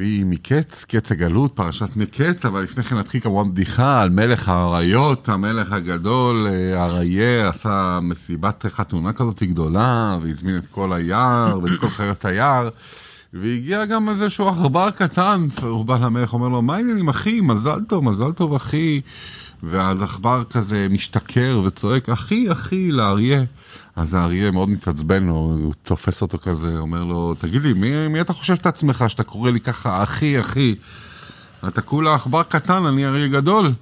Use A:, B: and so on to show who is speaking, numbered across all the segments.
A: והיא מקץ, קץ הגלות, פרשת מקץ, אבל לפני כן נתחיל כמובן בדיחה על מלך האריות, המלך הגדול, אה, אריה, עשה מסיבת חתונה כזאת גדולה, והזמין את כל היער ואת כל חיות היער, והגיע גם איזשהו עכבר קטן, הוא בא למלך, אומר לו, מה העניינים אחי, מזל טוב, מזל טוב אחי, והעכבר כזה משתכר וצועק, אחי, אחי, לאריה. אז האריה מאוד מתעצבן לו, הוא תופס אותו כזה, אומר לו, תגיד לי, מי, מי אתה חושב את עצמך שאתה קורא לי ככה, אחי, אחי? אתה כולה עכבר קטן, אני אריה גדול.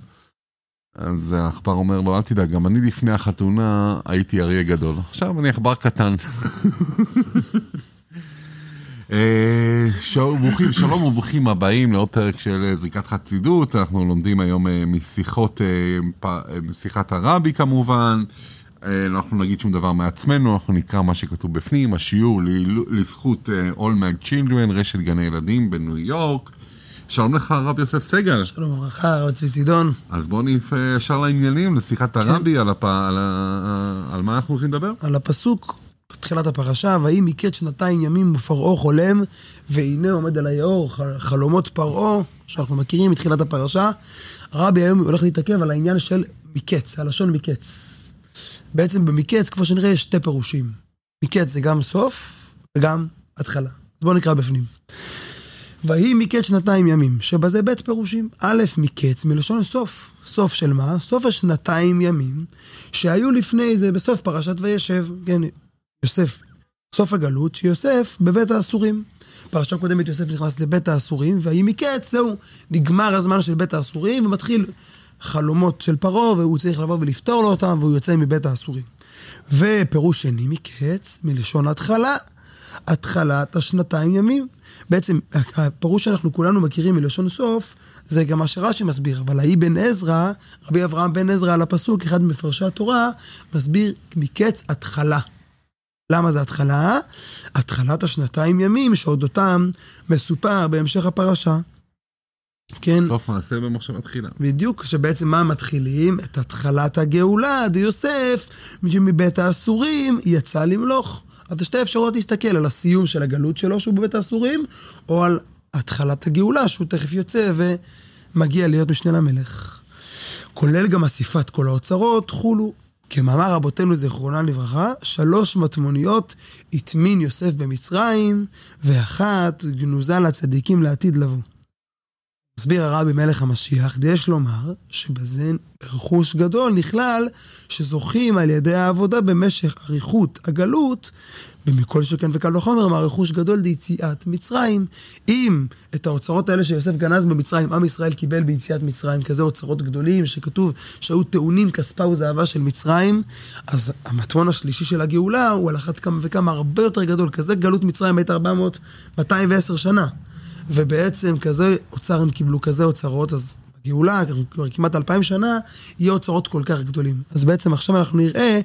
A: אז העכבר אומר לו, אל תדאג, גם אני לפני החתונה הייתי אריה גדול. עכשיו אני עכבר קטן. אה, ברוכים, שלום וברוכים הבאים לעוד פרק של זריקת חסידות, אנחנו לומדים היום אה, משיחות, אה, משיחת הרבי כמובן. אה, אנחנו נגיד שום דבר מעצמנו, אנחנו נקרא מה שכתוב בפנים, השיעור לזכות אה, All Mag Children, רשת גני ילדים בניו יורק. שלום לך הרב יוסף סגל.
B: שלום וברכה, הרב צבי סידון.
A: אז בואו נפ ישר לעניינים, לשיחת כן. הרבי, על, הפ... על, ה... על מה אנחנו הולכים לדבר?
B: על הפסוק, תחילת הפרשה, ויהי מקץ שנתיים ימים ופרעה חולם, והנה עומד על היאור חלומות פרעה, שאנחנו מכירים מתחילת הפרשה. הרבי היום הולך להתעכב על העניין של מקץ, הלשון מקץ. בעצם במקץ, כמו שנראה, יש שתי פירושים. מקץ זה גם סוף וגם התחלה. אז בואו נקרא בפנים. ויהי מקץ שנתיים ימים, שבזה בית פירושים. א', מקץ מלשון סוף. סוף של מה? סוף השנתיים ימים שהיו לפני זה בסוף פרשת וישב. כן, יוסף, סוף הגלות, שיוסף בבית האסורים. פרשה קודמת יוסף נכנס לבית האסורים, ויהי מקץ, זהו, נגמר הזמן של בית האסורים, ומתחיל חלומות של פרעה, והוא צריך לבוא ולפתור לו אותם, והוא יוצא מבית האסורים. ופירוש שני מקץ, מלשון התחלה, התחלת השנתיים ימים. בעצם, הפירוש שאנחנו כולנו מכירים מלשון סוף, זה גם מה שרש"י מסביר, אבל האי בן עזרא, רבי אברהם בן עזרא על הפסוק, אחד ממפרשי התורה, מסביר מקץ התחלה. למה זה התחלה? התחלת השנתיים ימים, שאודותם מסופר בהמשך הפרשה.
A: כן. סוף מעשה במחשבה תחילה.
B: בדיוק, שבעצם מה מתחילים? את התחלת הגאולה, די יוסף, מבית האסורים יצא למלוך. אז שתי אפשרויות להסתכל על הסיום של הגלות שלו שהוא בבית האסורים, או על התחלת הגאולה שהוא תכף יוצא ומגיע להיות משנה למלך. כולל גם אסיפת כל האוצרות, חולו. כמאמר רבותינו זיכרונם לברכה, שלוש מטמוניות הטמין יוסף במצרים, ואחת גנוזה לצדיקים לעתיד לבוא. מסביר הרבי מלך המשיח, יש לומר שבזה רכוש גדול נכלל שזוכים על ידי העבודה במשך אריכות הגלות, ומכל שכן וקל וחומר, מה רכוש גדול ליציאת מצרים. אם את האוצרות האלה שיוסף גנז במצרים, עם ישראל קיבל ביציאת מצרים, כזה אוצרות גדולים, שכתוב שהיו טעונים כספה וזהבה של מצרים, אז המטמון השלישי של הגאולה הוא על אחת כמה וכמה הרבה יותר גדול, כזה גלות מצרים הייתה 400, 210 שנה. ובעצם כזה אוצר הם קיבלו, כזה אוצרות, אז גאולה, כבר כמעט אלפיים שנה, יהיה אוצרות כל כך גדולים. אז בעצם עכשיו אנחנו נראה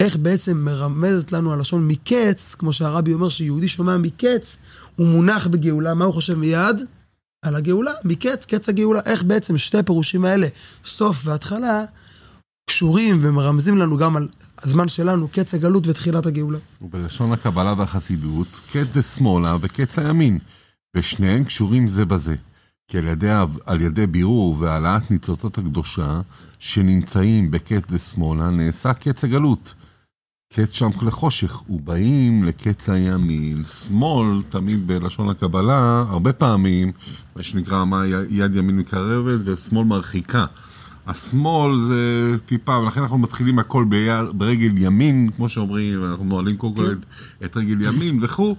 B: איך בעצם מרמזת לנו הלשון מקץ, כמו שהרבי אומר שיהודי שומע מקץ, הוא מונח בגאולה, מה הוא חושב מיד? על הגאולה, מקץ, קץ הגאולה. איך בעצם שתי הפירושים האלה, סוף והתחלה, קשורים ומרמזים לנו גם על הזמן שלנו, קץ הגלות ותחילת הגאולה.
A: ובלשון הקבלה והחסידות, קץ דה שמאלה וקץ הימין. ושניהם קשורים זה בזה. כי על ידי, על ידי בירור והעלאת ניצוצות הקדושה שנמצאים בקץ דשמאלה נעשה קץ הגלות. קץ שם לחושך, ובאים לקץ הימין. שמאל, תמיד בלשון הקבלה, הרבה פעמים, מה שנקרא, מה יד ימין מקרבת ושמאל מרחיקה. השמאל זה טיפה, ולכן אנחנו מתחילים הכל ברגל ימין, כמו שאומרים, אנחנו נועלים קודם כל כן. את רגל ימין וכו'.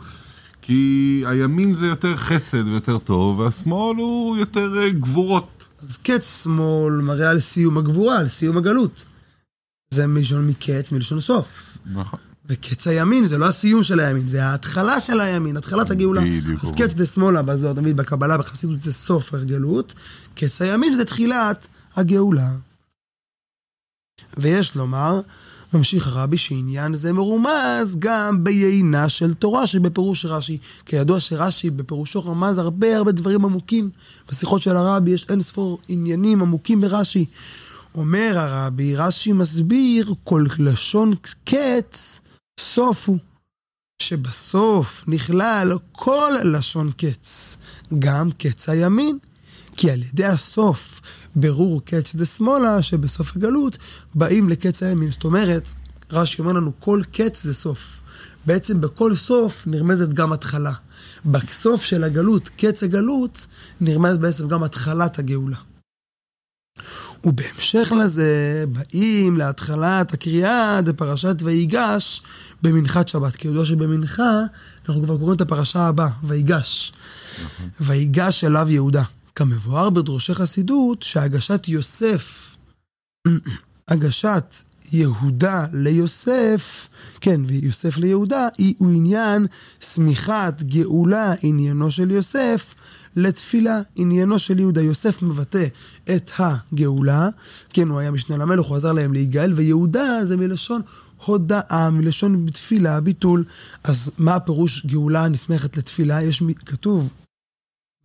A: כי הימין זה יותר חסד ויותר טוב, והשמאל הוא יותר אה, גבורות.
B: אז קץ שמאל מראה על סיום הגבורה, על סיום הגלות. זה מלשון מקץ, מלשון סוף.
A: נכון.
B: וקץ הימין זה לא הסיום של הימין, זה ההתחלה של הימין, התחלת הגאולה. בדיוק. אז קץ דה שמאלה בזאת, תמיד בקבלה, בחסידות זה סוף הגלות. קץ הימין זה תחילת הגאולה. ויש לומר, ממשיך הרבי שעניין זה מרומז גם ביינה של תורה שבפירוש רש"י. כידוע שרש"י בפירושו רמז הרבה הרבה דברים עמוקים. בשיחות של הרבי יש אין ספור עניינים עמוקים ברש"י. אומר הרבי, רש"י מסביר כל לשון קץ סוף הוא. שבסוף נכלל כל לשון קץ, גם קץ הימין. כי על ידי הסוף, ברור קץ דה שמאלה, שבסוף הגלות, באים לקץ הימין. זאת אומרת, רש"י אומר לנו, כל קץ זה סוף. בעצם בכל סוף נרמזת גם התחלה. בסוף של הגלות, קץ הגלות, נרמז בעצם גם התחלת הגאולה. ובהמשך לזה, באים להתחלת הקריאה דפרשת ויגש במנחת שבת. כי ידוע שבמנחה, אנחנו כבר קוראים את הפרשה הבאה, ויגש. ויגש אליו יהודה. כמבואר בדרושי חסידות, שהגשת יוסף, הגשת יהודה ליוסף, כן, ויוסף ליהודה, הוא עניין שמיכת גאולה, עניינו של יוסף, לתפילה, עניינו של יהודה. יוסף מבטא את הגאולה, כן, הוא היה משנה למלך, הוא עזר להם להיגאל, ויהודה זה מלשון הודאה, מלשון תפילה, ביטול. אז מה הפירוש גאולה נסמכת לתפילה? יש, כתוב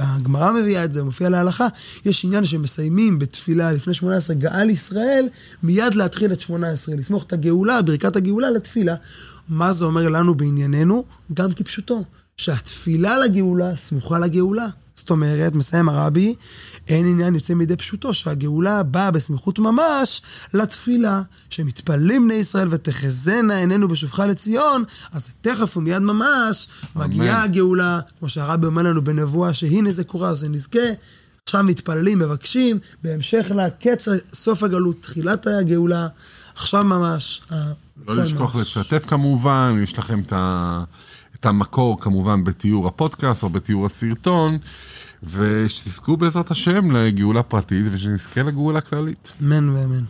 B: הגמרא מביאה את זה, מופיע להלכה, יש עניין שמסיימים בתפילה לפני 18, גאל ישראל, מיד להתחיל את 18, לסמוך את הגאולה, ברכת הגאולה לתפילה. מה זה אומר לנו בענייננו? גם כפשוטו, שהתפילה לגאולה סמוכה לגאולה. זאת אומרת, מסיים הרבי, אין עניין יוצא מידי פשוטו, שהגאולה באה בסמיכות ממש לתפילה, שמתפללים בני ישראל ותחזינה עינינו בשובך לציון, אז תכף ומיד ממש מגיעה הגאולה, כמו שהרבי אומר לנו בנבואה, שהנה זה קורה, זה נזכה. עכשיו מתפללים, מבקשים, בהמשך לקץ סוף הגלות, תחילת הגאולה, עכשיו ממש.
A: לא לשכוח לשתף כמובן, יש לכם את ה... את המקור כמובן בתיאור הפודקאסט או בתיאור הסרטון, ושתזכו בעזרת השם לגאולה פרטית ושנזכה לגאולה כללית.
B: אמן ואמן.